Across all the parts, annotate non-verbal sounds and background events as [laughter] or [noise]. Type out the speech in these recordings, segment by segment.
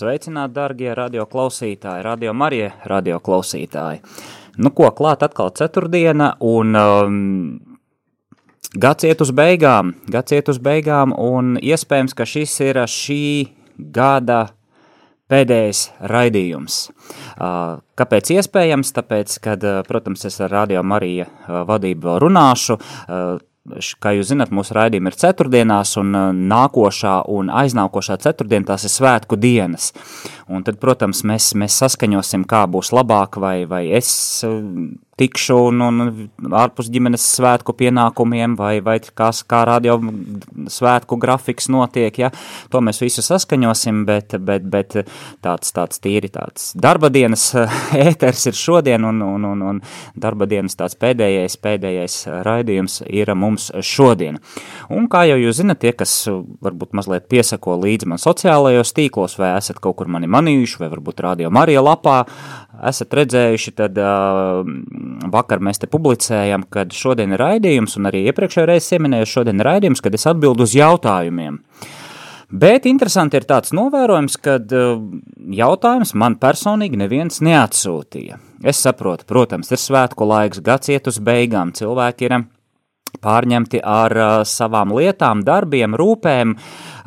Sveicināti, darbie radio klausītāji, radio Marija, radio klausītāji. Nu, ko klāt atkal ceturtdiena, un um, gads iet uz beigām, gads iet uz beigām, un iespējams, ka šis ir šī gada pēdējais raidījums. Uh, kāpēc iespējams? Tāpēc, kad, uh, protams, es ar Radio Marija uh, vadību runāšu, Kā jūs zināt, mūsu raidījumi ir ceturtdienās, un nākošā un aiznākošā ceturtdiena tās ir svētku dienas. Un tad, protams, mēs, mēs saskaņosim, kā būs labāk, vai, vai es tikšu un, un ārpus ģimenes svētku pienākumiem, vai, vai kas, kā radio svētku grafiks notiek, ja, to mēs visu saskaņosim, bet, bet, bet tāds, tāds tīri tāds darba dienas [laughs] ēters ir šodien, un, un, un, un darba dienas tāds pēdējais, pēdējais raidījums ir mums šodien. Un kā jau jūs zinat, tie, kas varbūt mazliet piesako līdzi man sociālajos tīklos, vai esat kaut kur mani manījuši, vai varbūt radio Marija lapā, esat redzējuši, tad uh, vakar mēs te publicējam, kad šodien ir raidījums, un arī iepriekšējā reizē pieminēju, šodien ir raidījums, kad es atbildu uz jautājumiem. Bet interesanti ir tāds novērojums, ka jautājums man personīgi neviens neatsūtīja. Es saprotu, protams, ir svētku laiks, gads iet uz beigām, cilvēki ir pārņemti ar uh, savām lietām, darbiem, rūpēm,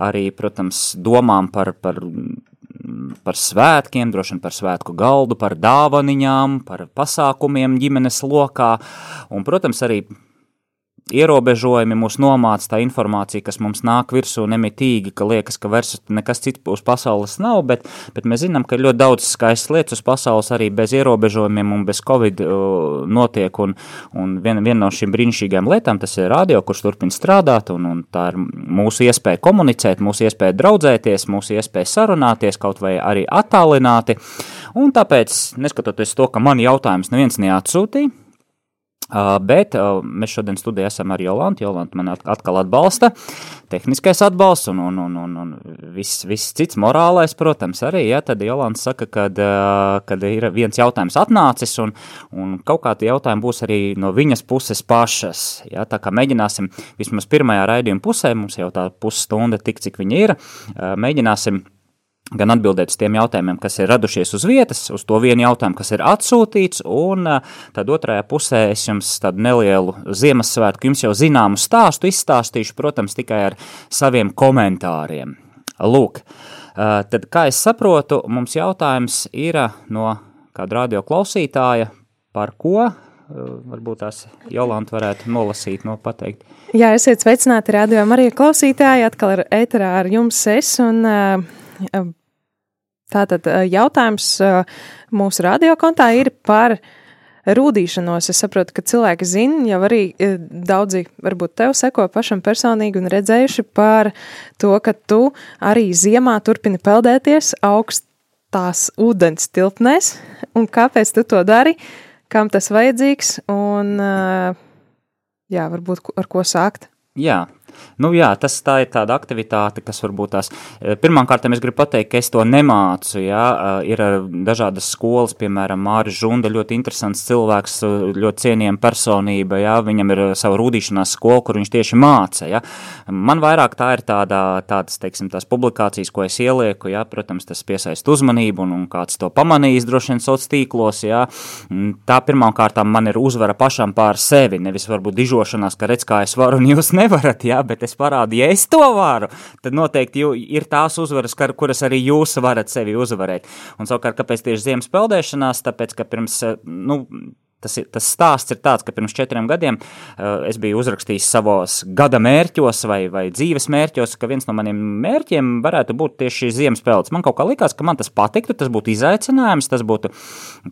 arī, protams, domām par, par par svētkiem, droši vien par svētku galdu, par dāvaniņām, par pasākumiem ģimenes lokā, un, protams, arī ierobežojumi mūs nomāca tā informācija, kas mums nāk virsū nemitīgi, ka liekas, ka vairs nekas cits uz pasaules nav, bet, bet mēs zinām, ka ļoti daudz skaistas lietas uz pasaules arī bez ierobežojumiem un bez covid uh, notiek, un, un viena vien no šīm brīnišķīgām lietām tas ir radio, kurš turpina strādāt, un, un tā ir mūsu iespēja komunicēt, mūsu iespēja draudzēties, mūsu iespēja sarunāties, kaut vai arī attālināti, un tāpēc, neskatoties to, ka man jautājums neviens neatsūtīja, bet mēs šodien studijā esam ar Jolantu. Jolanta man atkal atbalsta. Tehniskais atbalsts un, un, un, un, un viss, viss cits morālais, protams, arī. Ja, tad Jolanta saka, kad, kad ir viens jautājums atnācis un, un kaut kādi jautājumi būs arī no viņas puses pašas. Ja, tā kā mēģināsim vismaz pirmajā raidījuma pusē, mums jau tā pusstunda tik, cik viņa ir, mēģināsim gan atbildēt uz tiem jautājumiem, kas ir radušies uz vietas, uz to vienu jautājumu, kas ir atsūtīts, un eh, tad otrajā pusē es jums tādu nelielu Ziemassvētku, jums jau zināmu stāstu izstāstīšu, protams, tikai ar saviem komentāriem. Lūk, eh, tad, kā es saprotu, mums jautājums ir eh, no kāda radio klausītāja, par ko varbūt tās Jolanta varētu nolasīt, no pateikt. Jā, esiet sveicināti radio Marija klausītāji, atkal ar ēterā ar jums es, un uh, Tātad jautājums mūsu radiokontā ir par rūdīšanos. Es saprotu, ka cilvēki zina, jau arī daudzi varbūt tev seko pašam personīgi un redzējuši par to, ka tu arī ziemā turpini peldēties augstās ūdens tilpnēs, un kāpēc tu to dari, kam tas vajadzīgs, un jā, varbūt ar ko sākt. Jā, Nu, jā, tas tā ir tāda aktivitāte, kas varbūt tās. E, Pirmkārt, es gribu pateikt, ka es to nemācu. Jā, e, ir dažādas skolas, piemēram, Mārcis Žunda, ļoti interesants cilvēks, ļoti cienījama personība. Jā, viņam ir sava rūdīšanās skola, kur viņš tieši māca. Jā. Man vairāk tā ir tāda, tādas, teiksim, tās publikācijas, ko es ielieku. Jā, protams, tas piesaist uzmanību, un, un kāds to pamanījis droši vien sociālos tīklos. Jā. Tā pirmkārt man ir uzvara pašam pār sevi, nevis varbūt dižošanās, ka redz, kā es varu un jūs nevarat. Jā, bet es parādu, ja es to varu, tad noteikti ir tās uzvaras, kuras arī jūs varat sevi uzvarēt. Un savukārt, kāpēc tieši ziemas peldēšanās? Tāpēc, ka pirms, nu, Tas, ir, tas stāsts ir tāds, ka pirms četriem gadiem uh, es biju uzrakstījis savos gada mērķos vai, vai dzīves mērķos, ka viens no maniem mērķiem varētu būt tieši ziemas pelds. Man kaut kā likās, ka man tas patiktu, tas būtu izaicinājums, tas būtu,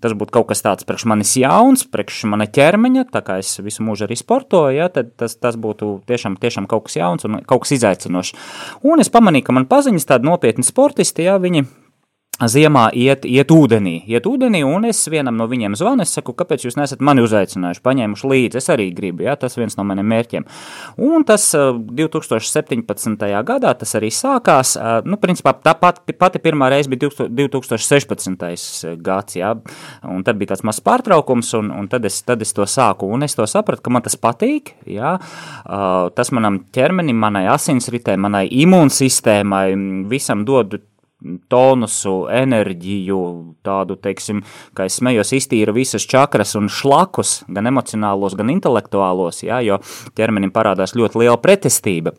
tas būtu kaut kas tāds priekš manis jauns, priekš mana ķermeņa, tā kā es visu mūžu arī sportoju, ja, tad tas, tas būtu tiešām, tiešām kaut kas jauns un kaut kas izaicinošs. Un es pamanīju, ka man paziņas tādi nopietni sportisti, ja viņi ziemā iet, iet ūdenī, iet ūdenī, un es vienam no viņiem zvanu, es saku, kāpēc jūs nesat mani uzaicinājuši, paņēmuši līdzi, es arī gribu, jā, tas viens no maniem mērķiem. Un tas 2017. gadā tas arī sākās, nu, principā tā pati, pati pirmā reize bija 2016. gads, jā, un tad bija tāds mazs pārtraukums, un, un tad, es, tad es to sāku, un es to sapratu, ka man tas patīk, jā, tas manam ķermenim, manai asinsritē, manai imūnsistēmai, visam dod tonusu, enerģiju, tādu, teiksim, kā es smējos, iztīra visas čakras un šlakus, gan emocionālos, gan intelektuālos, jā, jo ķermenim parādās ļoti liela pretestība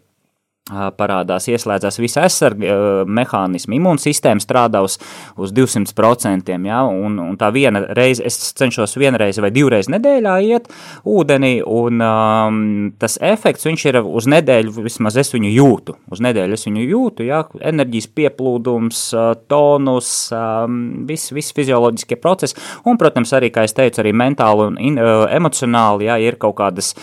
parādās, ieslēdzās visi aizsarga mehānismi, imūnsistēma strādā uz, uz 200%, ja, un, un tā viena reize, es cenšos vienreiz vai divreiz nedēļā iet ūdenī, un um, tas efekts, viņš ir uz nedēļu, vismaz es viņu jūtu, uz nedēļu es viņu jūtu, ja, enerģijas pieplūdums, tonus, um, visi vis fizioloģiskie procesi, un, protams, arī, kā es teicu, arī mentāli un in, uh, emocionāli, ja, ir kaut kādas,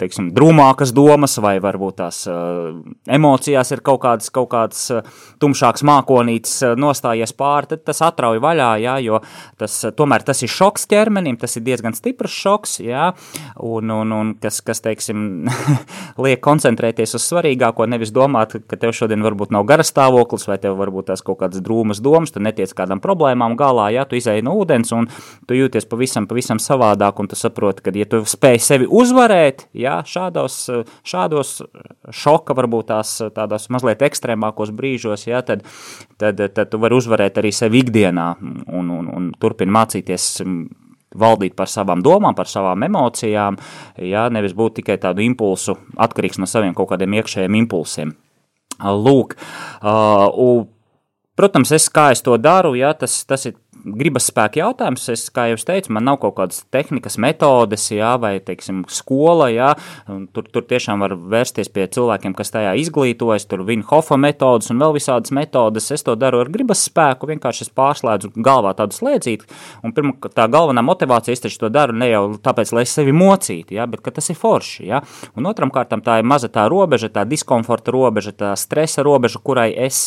teiksim, drūmākas domas, vai varbūt tās uh, emocijās ir kaut kāds, kaut kāds eh, tumšāks mākonītis eh, nostājies pāri, tad tas atrauj vaļā, jā, jo tas, tomēr tas ir šoks ķermenim, tas ir diezgan stiprs šoks, jā, un, un, un kas, kas teiksim, [laughs] liek koncentrēties uz svarīgāko, nevis domāt, ka tev šodien varbūt nav garas stāvoklis, vai tev varbūt tās kaut kādas drūmas domas, tu netiec kādām problēmām galā, jā, tu izēji no ūdens, un tu jūties pavisam, pavisam savādāk, un tu saproti, ka, ja tu spēj sevi uzvarēt, jā, šādos, šādos šoka ka varbūt tās tādos mazliet ekstrēmākos brīžos, ja, tad, tad, tad tu vari uzvarēt arī sevi ikdienā un, un, un turpini mācīties valdīt par savām domām, par savām emocijām, ja, nevis būt tikai tādu impulsu atkarīgs no saviem kaut kādiem iekšējiem impulsiem. Lūk, uh, protams, es kā es to daru, ja, tas, tas ir gribas spēka jautājums. Es, kā jau teicu, man nav kaut kādas tehnikas, metodes, jā, vai, teiksim, skola, jā, tur, tur tiešām var vērsties pie cilvēkiem, kas tajā izglītojas, tur viņa hofa metodas un vēl visādas metodas. Es to daru ar gribas spēku, vienkārši es pārslēdzu galvā tādu slēdzīti, un pirmā tā galvenā motivācija, es to daru ne jau tāpēc, lai es sevi mocītu, jā, bet tas ir forši, jā. Un otram kārtam tā ir maza tā robeža, tā diskomforta robeža, tā stresa robeža, kurai es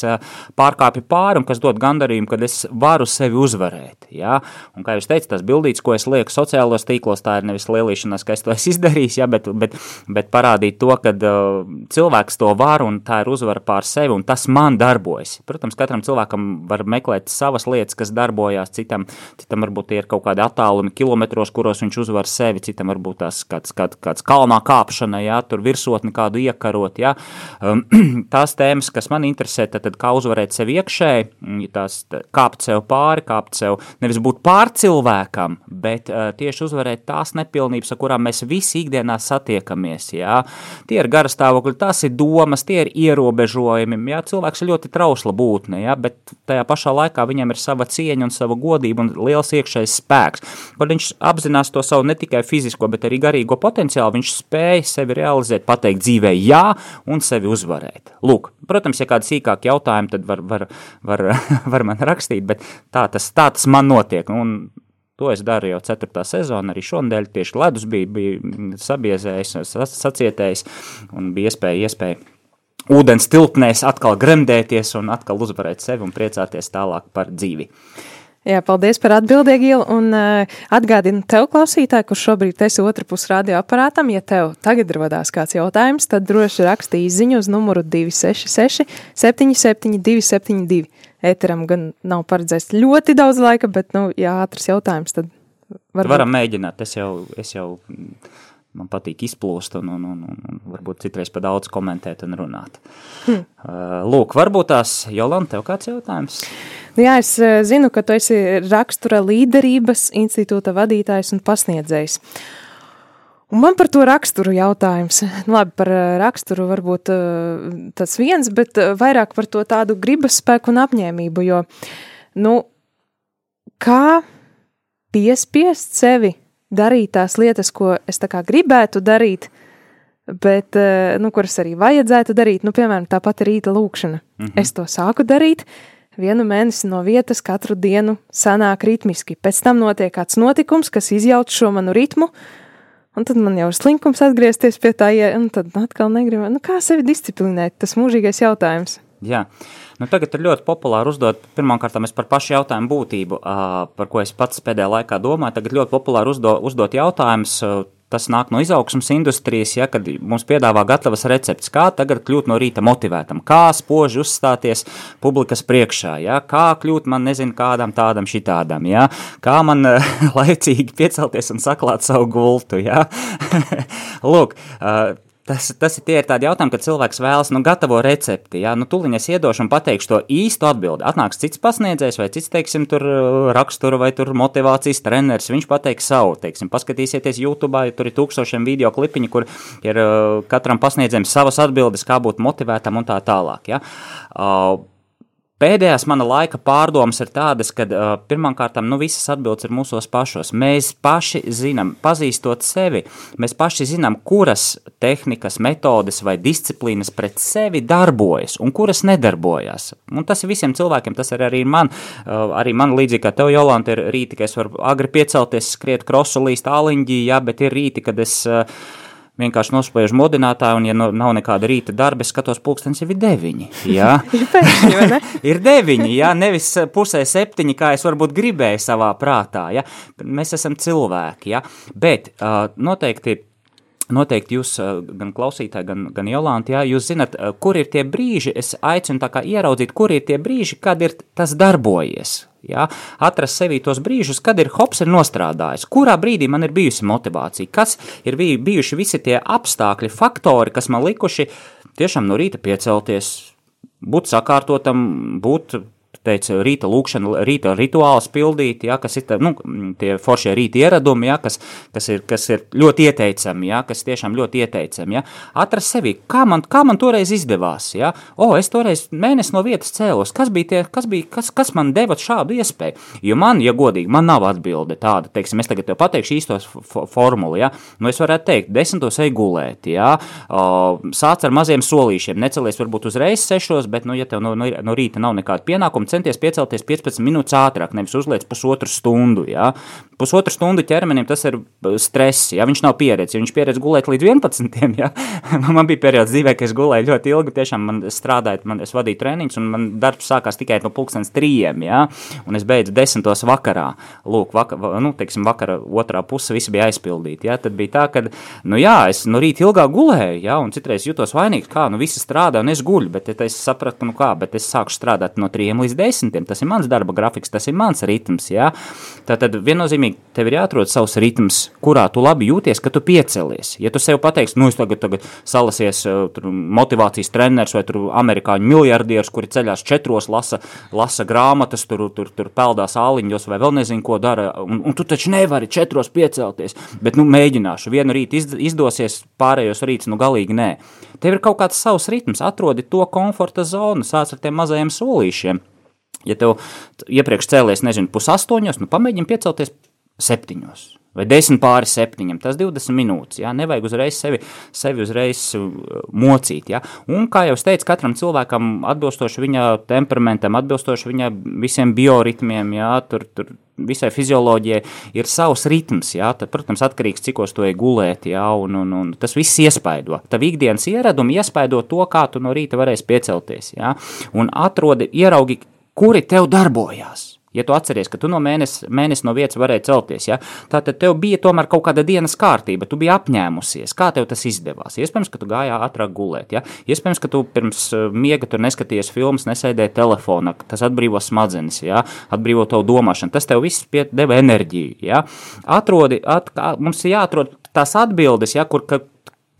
pārkāpju pāri un kas dod gandarījumu, kad es varu sevi uzvarēt uzvarēt. Ja? Un, kā jūs teicat, tas bildīts, ko es lieku sociālos tīklos, tā ir nevis lielīšanās, ka es to esmu [laughs] izdarījis, ja? bet, bet, bet parādīt to, ka uh, cilvēks to var un tā ir uzvara pār sevi, un tas man darbojas. Protams, katram cilvēkam var meklēt savas lietas, kas darbojās, citam, citam varbūt ir kaut kādi attālumi kilometros, kuros viņš uzvar sevi, citam varbūt tās kāds, kāds, kāds kalnā kāpšana, ja? tur virsotni kādu iekarot. Ja? Um, [clears throat] tās tēmas, kas man interesē, tad, tad kā uzvarēt sevi iekšēji, tās kāpt sev pāri, kāpt sev, nevis būt pārcilvēkam, bet uh, tieši uzvarēt tās nepilnības, ar kurām mēs visi ikdienā satiekamies. Jā. Tie ir garastāvokļi, tās ir domas, tie ir ierobežojumi. Jā. Cilvēks ir ļoti trausla būtne, jā, bet tajā pašā laikā viņam ir sava cieņa un sava godība un liels iekšējs spēks. Kad viņš apzinās to savu ne tikai fizisko, bet arī garīgo potenciālu, viņš spēj sevi realizēt, pateikt dzīvē jā un sevi uzvarēt. Lūk, protams, ja kādi sīkāki jautājumi, tad var, var, var, [laughs] var man rakstīt, bet tā tas, tā tas man notiek. Un, To es daru jau 4. sezonā, arī šonadēļ tieši ledus bija, bija sabiezējis, sacietējis un bija iespēja, iespēja ūdens tilpnēs atkal gremdēties un atkal uzvarēt sevi un priecāties tālāk par dzīvi. Jā, paldies par atbildīgu ielu un uh, atgādinu tev, klausītāji, kurš šobrīd esi otra pus radioaparātam. Ja tev tagad rodās kāds jautājums, tad droši raksti izziņu uz numuru 266 77 272. Ēteram gan nav paredzēts ļoti daudz laika, bet, nu, ja ātrs jautājums, tad varbūt. Varam mēģināt, es jau, es jau man patīk izplūst un, un, un, un varbūt citreiz pa daudz komentēt un runāt. Hmm. Lūk, varbūt tās, Jolanta, tev kāds jautājums? Jā, es zinu, ka tu esi rakstura līderības institūta vadītājs un pasniedzējs. Un man par to raksturu jautājums. Labi, par raksturu varbūt tas viens, bet vairāk par to tādu gribas spēku un apņēmību, jo, nu, kā piespiest sevi darīt tās lietas, ko es tā kā gribētu darīt, bet, uh, nu, kuras arī vajadzētu darīt, nu, piemēram, tāpat rīta lūkšana. Mm -hmm. Es to sāku darīt, vienu mēnesi no vietas katru dienu sanāk ritmiski. Pēc tam notiek kāds notikums, kas izjauc šo manu ritmu, un tad man jau ir slinkums atgriezties pie tā, ja, tad atkal negribu. Nu, kā sevi disciplinēt? Tas mūžīgais jautājums. Jā. Nu, tagad ir ļoti populāri uzdot, pirmkārt, par pašu jautājumu būtību, par ko es pats pēdējā laikā domāju. Tagad ļoti populāri uzdo, uzdot jautājumus tas nāk no izaugsmas industrijas, ja, kad mums piedāvā gatavas receptes, kā tagad kļūt no rīta motivētam, kā spoži uzstāties publikas priekšā, ja, kā kļūt man nezinu kādam tādam šitādam, ja, kā man [laughs] laicīgi piecelties un saklāt savu gultu, ja. [laughs] Lūk, Tas, tas ir tie ir tādi jautājumi, kad cilvēks vēlas, nu, gatavo recepti, jā, nu, tuliņ es iedošu un pateikšu to īstu atbildi. Atnāks cits pasniedzējs vai cits, teiksim, tur uh, rakstura vai tur motivācijas treneris, viņš pateiks savu, teiksim, paskatīsieties YouTube, ja tur ir tūkstošiem video klipiņi, kur ir uh, katram pasniedzējiem savas atbildes, kā būt motivētam un tā tālāk, jā. Uh, Pēdējās mana laika pārdomas ir tādas, ka uh, pirmkārt, nu, visas atbildes ir mūsos pašos. Mēs paši zinām, pazīstot sevi, mēs paši zinām, kuras tehnikas, metodes vai disciplīnas pret sevi darbojas un kuras nedarbojas. Un tas ir visiem cilvēkiem, tas ir arī man, uh, arī man līdzīgi kā tev, Jolanta, ir rīti, ka es varu agri piecelties, skriet krosu līst āliņģī, jā, bet ir rīti, kad es. Uh, vienkārši nospēju modinātāju, un, ja no, nav nekāda rīta darba, skatos, pulkstenis jau ir deviņi. Jā, [laughs] pēkšņi, [laughs] ir deviņi, jā, nevis pusē septiņi, kā es varbūt gribēju savā prātā. Jā. Mēs esam cilvēki, jā. bet uh, noteikti. Noteikti jūs, gan klausītāji, gan, gan Jolanta, jā, jūs zinat, kur ir tie brīži, es aicinu tā kā ieraudzīt, kur ir tie brīži, kad ir tas darbojies, Ja? Atrast sevī tos brīžus, kad ir hops ir nostrādājis, kurā brīdī man ir bijusi motivācija, kas ir bijuši visi tie apstākļi, faktori, kas man likuši tiešām no rīta piecelties, būt sakārtotam, būt teica, rīta lūkšana, rīta rituāls pildīt, ja, kas ir tā, nu, tie foršie rīta ieradumi, ja, kas, kas, ir, kas ir ļoti ieteicami, ja, kas tiešām ļoti ieteicami. Ja. Atrast sevi, kā man, kā man toreiz izdevās. Ja. O, es toreiz mēnesi no vietas cēlos, kas bija tie, kas, bija, kas, kas man deva šādu iespēju? Jo man, ja godīgi, man nav atbilde tāda, teiksim, es tagad tev pateikšu īstos formulu, ja. nu, es varētu teikt, desmitos ej gulēt, ja. sāc ar maziem solīšiem, necelies varbūt uzreiz sešos, bet, nu, ja tev no, no, no rīta nav nekāda pienākuma, centies piecelties 15 minūtes ātrāk, nevis uzliec pusotru stundu. Ja? Pusotru stundu ķermenim tas ir stress, ja viņš nav pieredzējis. Ja viņš pieredz gulēt līdz 11. [laughs] Ja? man bija periods dzīvē, ka es gulēju ļoti ilgi, tiešām man strādājot, man es vadīju treniņus, un man darbs sākās tikai no pulkstens trījiem, ja? un es beidzu desmitos vakarā. Lūk, vaka, nu, teiksim, vakara otrā puse visi bija aizpildīti. Ja? Tad bija tā, ka, nu jā, es no rīta ilgāk gulēju, ja? un citreiz jutos vainīgs, kā, nu visi strādā, un es guļu, bet ja es sapratu, nu kā, bet es sāku strādāt no trījiem līdz desmitiem. Tas ir mans darba grafiks, tas ir mans ritms. Ja? Tātad viennozīmīgi tev ir jāatrod savs ritms, kurā tu labi jūties, ka tu piecelies. Ja tu sev pateiksi, nu es tagad, tagad salasies uh, tur, motivācijas treneris vai amerikāņu miljardieris, kuri ceļās četros, lasa, lasa grāmatas, tur, tur, tur peldās āliņos vai vēl nezinu, ko dara, un, un tu taču nevari četros piecelties, bet nu mēģināšu. Vienu rītu izdosies, pārējos rītus nu galīgi nē. Tev ir kaut kāds savs ritms, atrodi to komforta zonu, sāc ar tiem mazajiem solīšiem. Ja tev iepriekš cēlies, nezinu, pusaustoņos, nu pamēģini piecelties septiņos vai 10 pāri 7, tas 20 minūtes. Jā, nevajag uzreiz sevi, sevi uzreiz uh, mocīt. Jā. Un, kā jau teicu, katram cilvēkam atbilstoši viņa temperamentam, atbilstoši viņa visiem bioritmiem, jā, tur, tur visai fizioloģijai ir savs ritms. Jā, tad, protams, atkarīgs no cik to gulēt, jā, un, un, un tas viss iespaido. Tavu ikdienas ieradumi iespaido to, kā tu no rīta varēsi piecelties. Jā, un atrodi, ieraugi, kuri tev darbojās. Ja tu atceries, ka tu no mēnesis mēnes no vietas varēji celties, ja, tad tev bija tomēr kaut kāda dienas kārtība, tu biji apņēmusies. Kā tev tas izdevās? Iespējams, ka tu gāji ātrāk gulēt. Ja? Iespējams, ka tu pirms eh, miega tur neskaties filmas, nesēdēji telefonā. Tas atbrīvo smadzenes, ja? atbrīvo tavu domāšanu. Tas tev viss deva enerģiju. Ja? Atrodi, at, mums ir jāatrod tās atbildes, ja, kur, ka,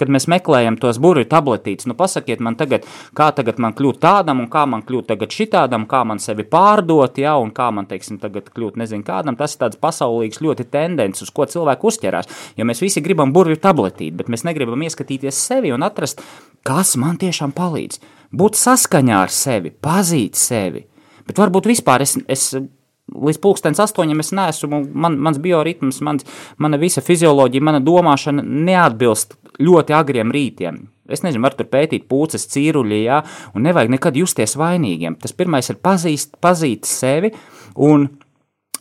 kad mēs meklējam tos burbuļu tabletītes, nu pasakiet man tagad, kā tagad man kļūt tādam, un kā man kļūt tagad šitādam, kā man sevi pārdot, ja, un kā man, teiksim, tagad kļūt nezinu kādam, tas ir tāds pasaulīgs ļoti tendence, uz ko cilvēku uzķerās, jo mēs visi gribam burbuļu tabletīti, bet mēs negribam ieskatīties sevi un atrast, kas man tiešām palīdz, būt saskaņā ar sevi, pazīt sevi, bet varbūt vispār es, es līdz pulkstens astoņiem es neesmu, man, mans bioritms, mans, mana visa fizioloģija, mana domāšana neatbilst ļoti agriem rītiem. Es nezinu, var tur pētīt pūces, cīruļi, jā, un nevajag nekad justies vainīgiem. Tas pirmais ir pazīst, pazīt sevi un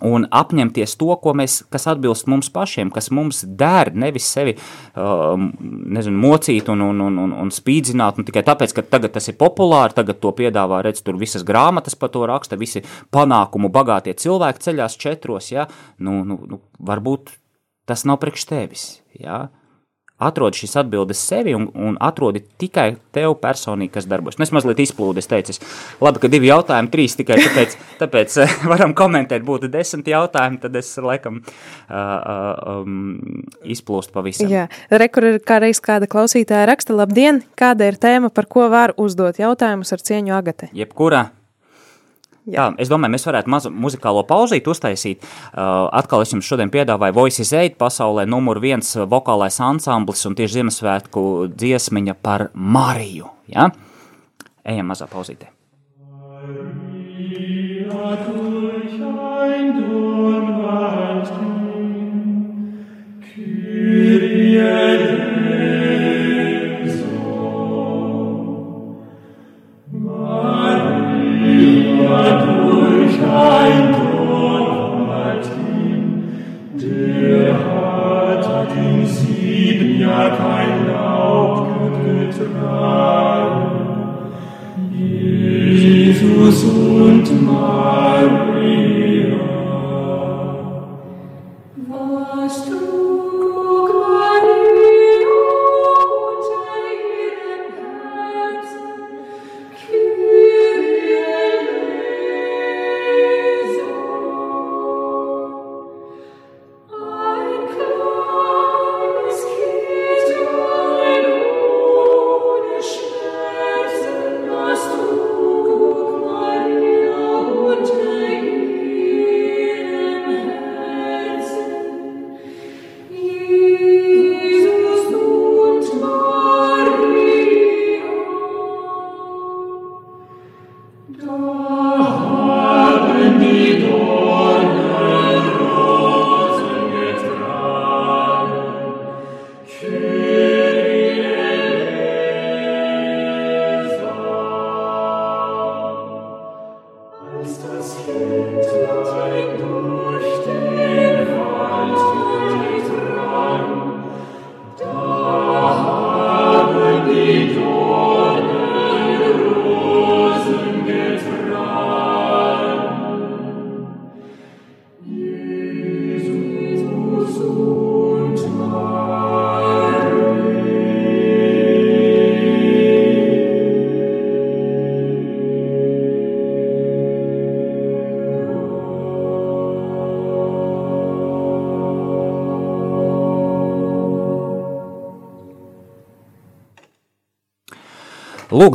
un apņemties to, mēs, kas atbilst mums pašiem, kas mums der, nevis sevi uh, nezinu, mocīt un, un, un, un, un spīdzināt, un tikai tāpēc, ka tagad tas ir populāri, tagad to piedāvā, redz, tur visas grāmatas par to raksta, visi panākumu bagātie cilvēki ceļās četros, ja? nu, nu, nu, varbūt tas nav priekš tevis, ja? Atrodi šīs atbildes sevi un, un atrodi tikai tev personīgi, kas darbojas. Nu, es mazliet izplūdu, es teicu, labi, ka divi jautājumi, trīs tikai tāpēc, [laughs] tāpēc eh, [laughs] varam komentēt, būtu desmit jautājumi, tad es laikam uh, um, izplūstu pavisam. Jā, rekur ir kādreiz kāda klausītāja raksta, labdien, kāda ir tēma, par ko var uzdot jautājumus ar cieņu agate? Jebkura Jā. Tā, es domāju, mēs varētu mazu muzikālo pauzīti uztaisīt. Uh, atkal es jums šodien piedāvāju Voices 8 pasaulē numur viens vokālais ansamblis un tieši Ziemassvētku dziesmiņa par Mariju. Ja? Ejam mazā pauzītē. Maria, durch ein Donwald ging, Kyrie Jesus und Maria.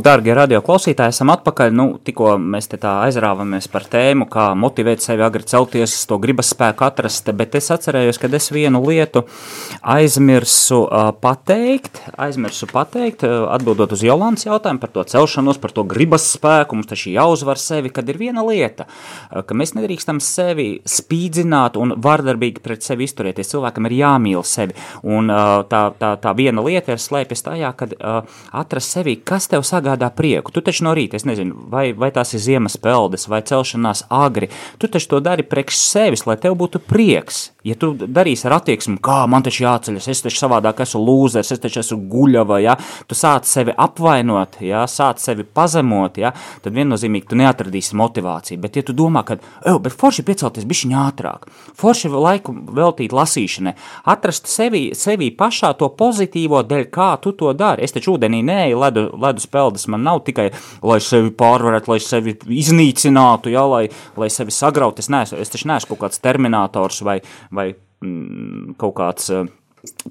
Darbie radioklausītāji, esam atpakaļ. Nu, tikko mēs te tā aizrāvamies par tēmu, kā motivēt sevi agri celties, to gribas spēku atrast, bet es atcerējos, ka es vienu lietu aizmirsu uh, pateikt, aizmirsu pateikt, uh, atbildot uz Jolantas jautājumu par to celšanos, par to gribas spēku, mums taču jāuzvar sevi, kad ir viena lieta, uh, ka mēs nedrīkstam sevi spīdzināt un vardarbīgi pret sevi izturēties. Cilvēkam ir jāmīl sevi, un uh, tā, tā, tā viena lieta ir slēpjas tajā, kad uh, atrast sevi, kas tev sāk sagādā prieku. Tu taču no rīta, es nezinu, vai, vai tās ir ziemas peldes vai celšanās agri, tu taču to dari priekš sevis, lai tev būtu prieks. Ja tu darīsi ar attieksmi, kā man taču jāceļas, es taču savādāk esmu lūzers, es taču esmu guļava, ja, tu sāc sevi apvainot, ja, sāc sevi pazemot, ja, tad viennozīmīgi tu neatradīsi motivāciju. Bet, ja tu domā, ka, ej, bet forši piecelties bišķiņ ātrāk, forši laiku veltīt lasīšanai, atrast sevi, sevi pašā to pozitīvo dēļ, kā tu to dari. Es taču ūdenī neeju ledu, ledu spēlēt peldas man nav tikai, lai sevi pārvarētu, lai sevi iznīcinātu, ja, lai, lai sevi sagrautu. Es, neesmu, es taču neesmu kaut kāds terminators vai, vai mm, kaut kāds. Uh,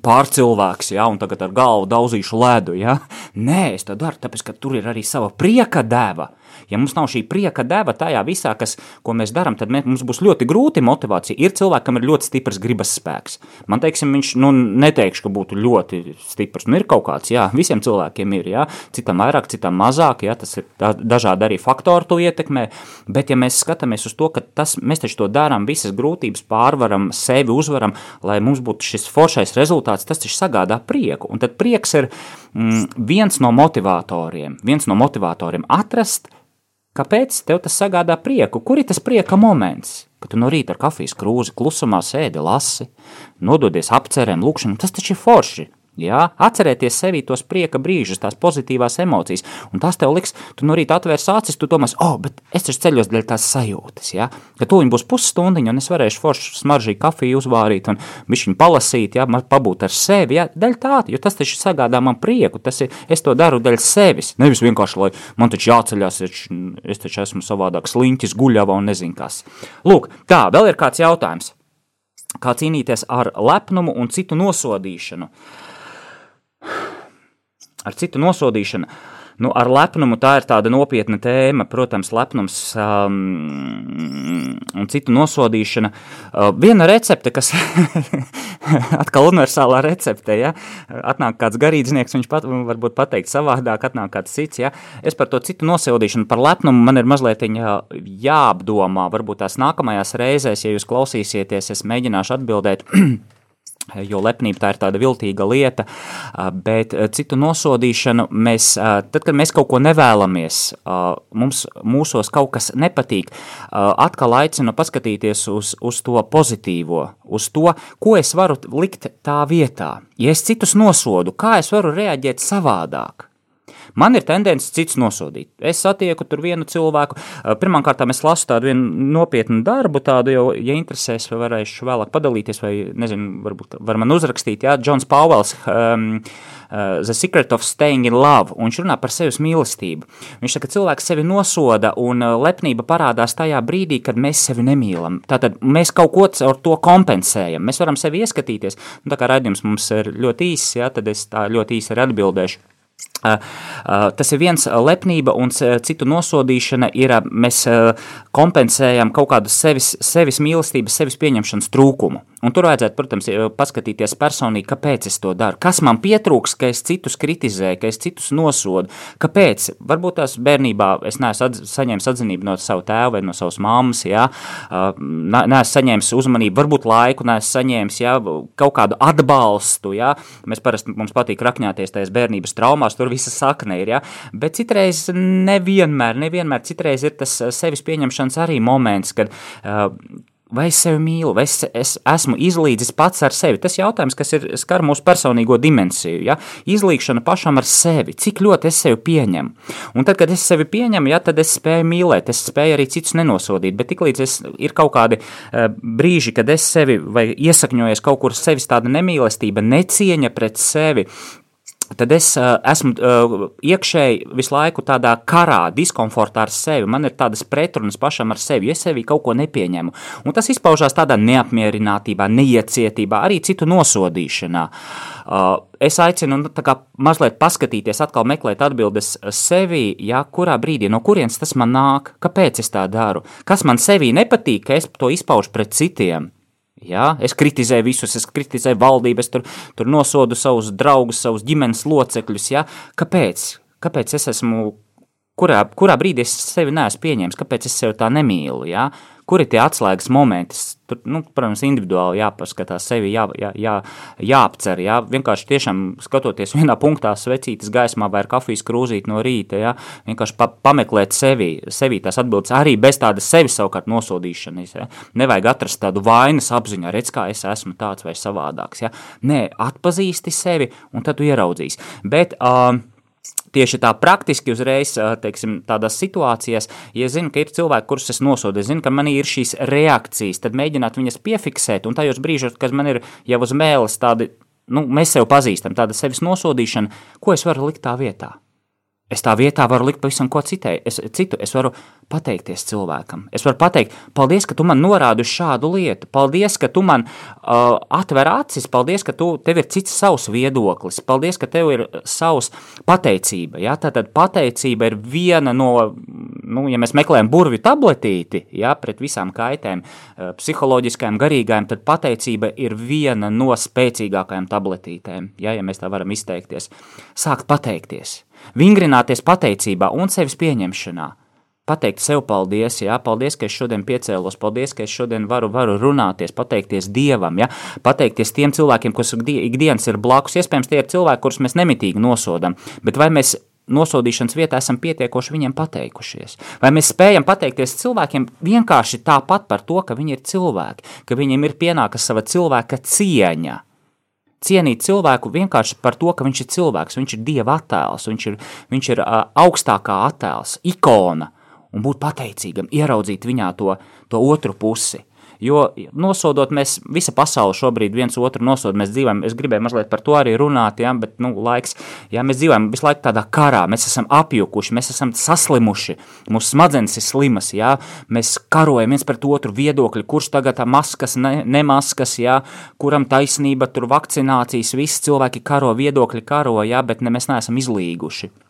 pārcilvēks, ja, un tagad ar galvu daudzīšu ledu. Ja. Nē, es to daru, tāpēc, ka tur ir arī sava prieka deva. Ja mums nav šī prieka deva tajā visā, kas, ko mēs darām, tad mēs, mums būs ļoti grūti motivācija. Ir cilvēkam ir ļoti stiprs gribas spēks. Man teiksim, viņš, nu, neteikšu, ka būtu ļoti stiprs. Nu, ir kaut kāds, jā, visiem cilvēkiem ir, jā, citam vairāk, citam mazāk, jā, tas ir dažādi arī faktori to ietekmē, bet ja mēs skatāmies uz to, ka tas, mēs taču to darām, visas grūtības pārvaram, sevi uzvaram, lai mums būtu šis foršais rezultāts, tas taču sagādā prieku. Un tad prieks ir mm, viens no motivatoriem, viens no motivatoriem atrast Kāpēc tev tas sagādā prieku? Kur ir tas prieka moments? Kad tu no rīta ar kafijas krūzi klusumā sēdi, lasi, nododies apcerēm, lūkšanām, tas taču ir forši. Jā, atcerieties sevi tos prieka brīžus, tās pozitīvās emocijas, un tas tev liks, tu no rīta atvērs acis, tu domā, oh, bet es taču ceļos dēļ tās sajūtas, jā, ka to viņi būs pusstundiņa, un es varēšu forši smaržīgi kafiju uzvārīt un bišķiņu palasīt, jā, pabūt ar sevi, jā, dēļ tā, jo tas taču sagādā man prieku, tas ir, es to daru dēļ sevis, nevis vienkārši, lai man taču jāceļās, es taču esmu savādāk sliņķis, guļava un nezinu kas. Lūk, tā, vēl ir kāds jautājums. Kā cīnīties ar lepnumu un citu nosodīšanu? Uh, ar citu nosodīšanu. Nu, ar lepnumu tā ir tāda nopietna tēma, protams, lepnums um, un citu nosodīšana. Uh, viena recepte, kas [laughs] atkal universālā recepte, ja atnāk kāds garīdznieks, viņš pat, varbūt pateikt savādāk, atnāk kāds cits, ja es par to citu nosodīšanu, par lepnumu man ir mazliet jāapdomā, varbūt tās nākamajās reizēs, ja jūs klausīsieties, es mēģināšu atbildēt. [clears throat] jo lepnība tā ir tāda viltīga lieta, bet citu nosodīšanu mēs, tad, kad mēs kaut ko nevēlamies, mums mūsos kaut kas nepatīk, atkal aicinu paskatīties uz, uz to pozitīvo, uz to, ko es varu likt tā vietā. Ja es citus nosodu, kā es varu reaģēt savādāk? Man ir tendence cits nosodīt. Es satieku tur vienu cilvēku. Pirmkārt, es lasu tādu nopietnu darbu, tādu jau, ja interesēs, vai varēšu vēlāk padalīties, vai nezinu, varbūt var man uzrakstīt. Jā, Džons Pauels. Um, Uh, the Secret of Staying in Love, un viņš runā par sevis mīlestību. Viņš saka, ka cilvēks sevi nosoda, un lepnība parādās tajā brīdī, kad mēs sevi nemīlam. Tātad mēs kaut ko ar to kompensējam. Mēs varam sevi ieskatīties. Nu, tā kā raidījums mums ir ļoti īss, jā, tad es tā ļoti īsi arī atbildēšu. Tas ir viens lepnība un citu nosodīšana ir, mēs kompensējam kaut kādu sevis, sevis mīlestības, sevis pieņemšanas trūkumu. Un tur vajadzētu, protams, paskatīties personīgi, kāpēc es to daru. Kas man pietrūks, ka es citus kritizēju, ka es citus nosodu? Kāpēc? Varbūt tās bērnībā es neesmu atz saņēmis atzinību no sava tēva vai no savas mammas, ja? neesmu saņēmis uzmanību, varbūt laiku neesmu saņēmis, ja? kaut kādu atbalstu. Ja? Mēs parasti mums patīk rakņāties tajās bērnības traumās, tur visa sakne ir. Ja? Bet citreiz nevienmēr, nevienmēr citreiz ir tas sevis pieņemšanas arī moments, kad uh, Vai es sevi mīlu, vai es, es esmu izlīdzis pats ar sevi? Tas jautājums, kas ir skar mūsu personīgo dimensiju. Ja? Izlīgšana pašam ar sevi, cik ļoti es sevi pieņemu. Un tad, kad es sevi pieņemu, ja, tad es spēju mīlēt, es spēju arī citus nenosodīt. Bet tiklīdz es, ir kaut kādi uh, brīži, kad es sevi vai iesakņojies kaut kur sevis tāda nemīlestība, necieņa pret sevi, tad es uh, esmu uh, iekšēji visu laiku tādā karā, diskomfortā ar sevi. Man ir tādas pretrunas pašam ar sevi, ja sevi kaut ko nepieņemu. Un tas izpaužās tādā neapmierinātībā, neiecietībā, arī citu nosodīšanā. Uh, es aicinu nu, mazliet paskatīties, atkal meklēt atbildes sevi, ja, kurā brīdī, no kurienes tas man nāk, kāpēc es tā daru, kas man sevī nepatīk, ka es to izpaužu pret citiem. Ja? Es kritizēju visus, es kritizēju valdību, es tur, tur nosodu savus draugus, savus ģimenes locekļus. Ja? Kāpēc? Kāpēc es esmu, kurā, kurā brīdī es sevi neesmu pieņēmis, kāpēc es sevi tā nemīlu? Ja? Kur ir tie atslēgas momenti. Tur, nu, protams, individuāli jāpaskatās sevi, jā, jā, jā, jāapcer. Jā. Vienkārši tiešām skatoties vienā punktā, svecītas gaismā vai kafijas krūzīti no rīta, jā, vienkārši pa, pameklēt sevi, sevi tās atbildes arī bez tādas sevis savukārt nosodīšanas. Jā. Nevajag atrast tādu vainas apziņu, redz, kā es esmu tāds vai savādāks. Jā. Nē, atpazīsti sevi un tad tu ieraudzīsi. Bet, uh, tieši tā praktiski uzreiz, teiksim, tādās situācijās, ja zinu, ka ir cilvēki, kurus es nosodu, es zinu, ka manī ir šīs reakcijas, tad mēģināt viņas piefiksēt, un tajos brīžos, kad man ir jau uz mēles tādi, nu, mēs sev pazīstam, tāda sevis nosodīšana, ko es varu likt tā vietā? Es tā vietā varu likt pavisam ko citai, es, citu. Es varu pateikties cilvēkam. Es varu pateikt, paldies, ka tu man norādi uz šādu lietu. Paldies, ka tu man uh, atver acis. Paldies, ka tu, tev ir cits savs viedoklis. Paldies, ka tev ir savs pateicība. Ja? Tātad pateicība ir viena no, nu, ja mēs meklējam burvju tabletīti, ja, pret visām kaitēm, uh, psiholoģiskajām, garīgajām, tad pateicība ir viena no spēcīgākajām tabletītēm, ja, ja mēs tā varam izteikties. Sākt pateikties vingrināties pateicībā un sevis pieņemšanā. Pateikt sev paldies, jā, paldies, ka es šodien piecēlos, paldies, ka es šodien varu, varu runāties, pateikties Dievam, jā, pateikties tiem cilvēkiem, kas ikdienas ir blakus. Iespējams, tie ir cilvēki, kurus mēs nemitīgi nosodam, bet vai mēs nosodīšanas vietā esam pietiekoši viņiem pateikušies? Vai mēs spējam pateikties cilvēkiem vienkārši tāpat par to, ka viņi ir cilvēki, ka viņiem ir pienākas sava cilvēka cieņa? Cienīt cilvēku vienkārši par to, ka viņš ir cilvēks, viņš ir dieva attēls, viņš ir, viņš ir uh, augstākā attēls, ikona, un būt pateicīgam, ieraudzīt viņā to, to otru pusi. Jo nosodot, mēs visa pasaule šobrīd viens otru nosod, mēs dzīvojam, es gribēju mazliet par to arī runāt, ja, bet, nu, laiks, ja mēs dzīvojam visu laiku tādā karā, mēs esam apjukuši, mēs esam saslimuši, mūsu smadzenes ir slimas, ja, mēs karojam viens pret otru viedokļi, kurš tagad maskas, ne, nemaskas, ja, kuram taisnība, tur vakcinācijas, visi cilvēki karo, viedokļi karo, ja, bet ne, mēs neesam izlīguši.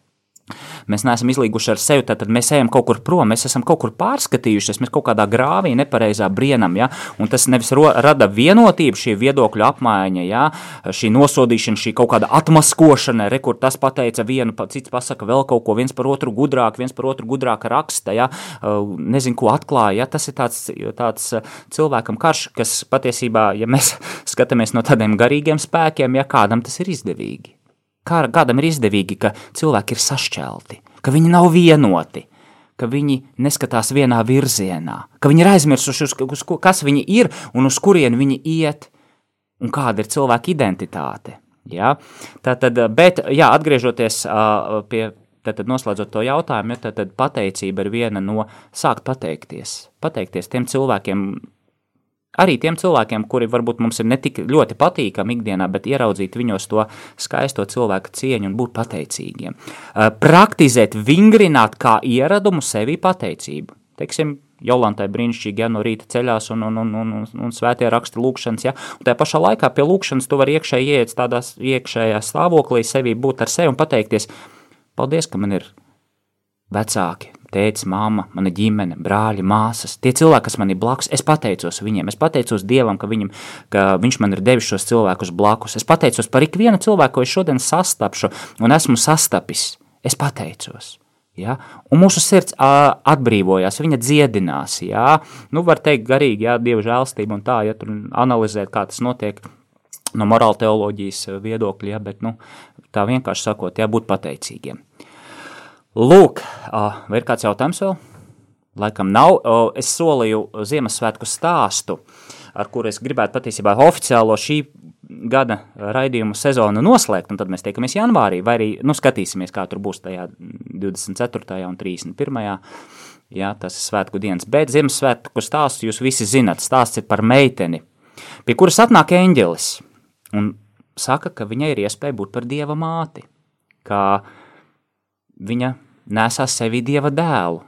Mēs neesam izlīguši ar sevi, tad mēs ejam kaut kur prom, mēs esam kaut kur pārskatījušies, mēs kaut kādā grāvī nepareizā brienam, ja? un tas nevis ro, rada vienotību, šī viedokļu apmaiņa, ja? šī nosodīšana, šī kaut kāda atmaskošana, re, kur tas pateica vienu, cits pasaka vēl kaut ko, viens par otru gudrāk, viens par otru gudrāk raksta, ja? nezinu, ko atklāja, ja? tas ir tāds, tāds cilvēkam karš, kas patiesībā, ja mēs [laughs] skatāmies no tādiem garīgiem spēkiem, ja kādam tas ir izdevīgi kā kādam ir izdevīgi, ka cilvēki ir sašķelti, ka viņi nav vienoti, ka viņi neskatās vienā virzienā, ka viņi ir aizmirsuši, uz, uz, kas viņi ir un uz kurien viņi iet, un kāda ir cilvēka identitāte. Ja? Tātad, bet, jā, atgriežoties uh, pie, tātad noslēdzot to jautājumu, ja, tad pateicība ir viena no sākt pateikties. Pateikties tiem cilvēkiem, arī tiem cilvēkiem, kuri varbūt mums ir ne tik ļoti patīkami ikdienā, bet ieraudzīt viņos to skaisto cilvēku cieņu un būt pateicīgiem. Praktizēt, vingrināt kā ieradumu sevi pateicību. Teiksim, Jolantai brīnišķīgi, ja no rīta ceļās un, un, un, un, un, un svētie raksta lūkšanas, ja, un tajā pašā laikā pie lūkšanas tu vari iekšēji iet tādās iekšējā stāvoklī, sevi būt ar sevi un pateikties, paldies, ka man ir vecāki, tēvs, māma, mana ģimene, brāļi, māsas, tie cilvēki, kas man ir blakus, es pateicos viņiem, es pateicos Dievam, ka, viņam, ka Viņš man ir devis šos cilvēkus blakus. Es pateicos par ikvienu cilvēku, ko es šodien sastapšu un esmu sastapis. Es pateicos. Ja? Un mūsu sirds uh, atbrīvojās, viņa dziedinās. Ja? Nu, var teikt, garīgi, ja dieva žēlstība un tā, ja tur analizēt, kā tas notiek no morāla teoloģijas viedokļa, ja? bet nu, tā vienkārši sakot, jābūt pateicīgiem. Lūk, vai ir kāds jautājums vēl? Laikam nav. Es solīju Ziemassvētku stāstu, ar kuru es gribētu patiesībā oficiālo šī gada raidījumu sezonu noslēgt, un tad mēs tiekamies janvārī, vai arī nu, skatīsimies, kā tur būs tajā 24. un 31. Jā, tas ir svētku dienas, bet Ziemassvētku stāstu jūs visi zinat. Stāsts ir par meiteni, pie kuras atnāk eņģelis un saka, ka viņai ir iespēja būt par dieva māti, kā viņa nesās sevī dieva dēlu,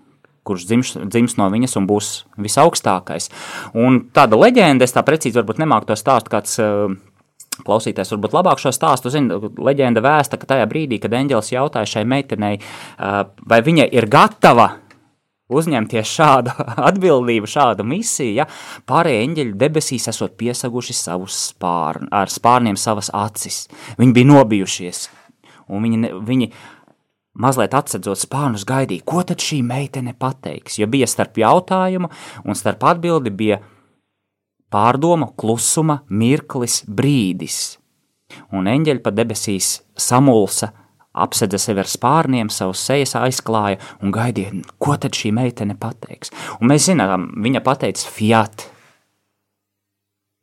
kurš dzims, dzims no viņas un būs visaugstākais. Un tāda leģenda, es tā precīzi varbūt nemāku to stāstu, kāds uh, klausītājs varbūt labāk šo stāstu zina. Leģenda vēsta, ka tajā brīdī, kad eņģēlis jautāja šai meitenei, uh, vai viņa ir gatava uzņemties šādu [laughs] atbildību, šādu misiju, ja pārējie eņģeļi debesīs esot piesaguši savus spārn, ar spārniem savas acis. Viņi bija nobijušies, un viņi, viņi mazliet atsedzot spārnus, gaidīja, ko tad šī meitene pateiks. Jo bija starp jautājumu un starp atbildi bija pārdoma, klusuma, mirklis, brīdis. Un eņģeļi pa debesīs samulsa, apsedza sevi ar spārniem, savus sejas aizklāja un gaidīja, ko tad šī meitene pateiks. Un mēs zinām, viņa pateica fiat,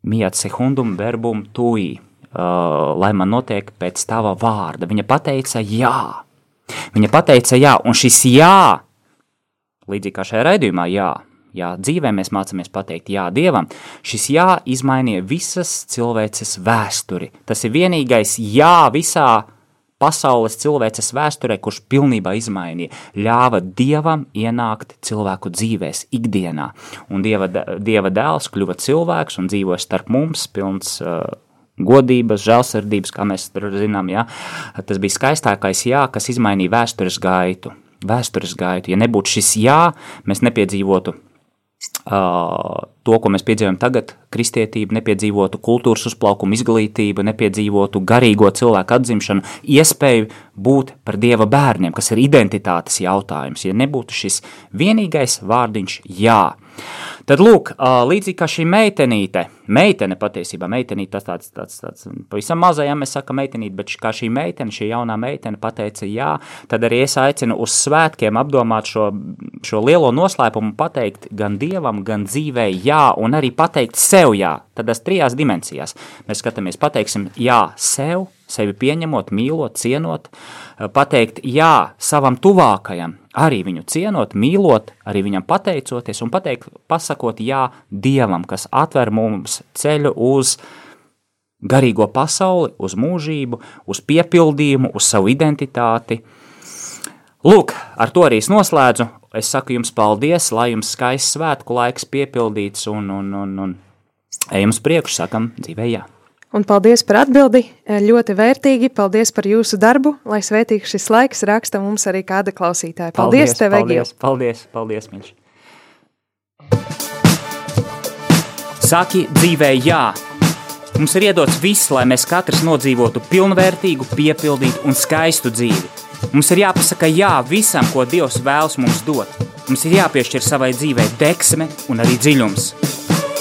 miat secundum verbum tui, uh, lai man notiek pēc tava vārda. Viņa pateica jā. Viņa teica, jā, un šis jā, līdzīgi kā šajā raidījumā, jā, jā, dzīvē mēs mācāmies pateikt jā Dievam, šis jā izmainīja visas cilvēces vēsturi. Tas ir vienīgais jā visā pasaules cilvēces vēsturē, kurš pilnībā izmainīja, ļāva Dievam ienākt cilvēku dzīvēs ikdienā. Un Dieva, Dieva dēls kļuva cilvēks un dzīvoja starp mums, pilns uh, godības, žēlsirdības, kā mēs zinām, ja? tas bija skaistākais jā, kas izmainīja vēstures gaitu. Vēstures gaitu. Ja nebūtu šis jā, mēs nepiedzīvotu Uh, to, ko mēs piedzīvojam tagad, kristietība, nepiedzīvotu kultūras uzplaukumu, izglītību, nepiedzīvotu garīgo cilvēku atzimšanu, iespēju būt par dieva bērniem, kas ir identitātes jautājums. Ja nebūtu šis vienīgais vārdiņš jā, Tad, lūk, līdzīgi kā šī meitenīte, meitene patiesībā, meitenīte, tas tāds, tāds, tāds pavisam mazajā mēs sakam meitenīte, bet kā šī meitene, šī jaunā meitene pateica jā, tad arī es aicinu uz svētkiem apdomāt šo, šo lielo noslēpumu, pateikt gan dievam, gan dzīvē jā, un arī pateikt sev jā, tādās trijās dimensijās. Mēs skatāmies, pateiksim jā sev, sevi pieņemot, mīlot, cienot, pateikt jā savam tuvākajam, arī viņu cienot, mīlot, arī viņam pateicoties un pateikt, pasakot jā Dievam, kas atver mums ceļu uz garīgo pasauli, uz mūžību, uz piepildījumu, uz savu identitāti. Lūk, ar to arī es noslēdzu. Es saku jums paldies, lai jums skaists svētku laiks piepildīts un, un, un, un ejam uz priekšu, sakam dzīvē jā. Un paldies par atbildi, ļoti vērtīgi, paldies par jūsu darbu, lai svētīgs šis laiks raksta mums arī kāda klausītāja. Paldies, paldies tev, Egil! Paldies, paldies, Miļš! Saki dzīvē jā! Mums ir iedots viss, lai mēs katrs nodzīvotu pilnvērtīgu, piepildītu un skaistu dzīvi. Mums ir jāpasaka jā visam, ko Dievs vēlas mums dot. Mums ir jāpiešķir savai dzīvei deksme un arī dziļums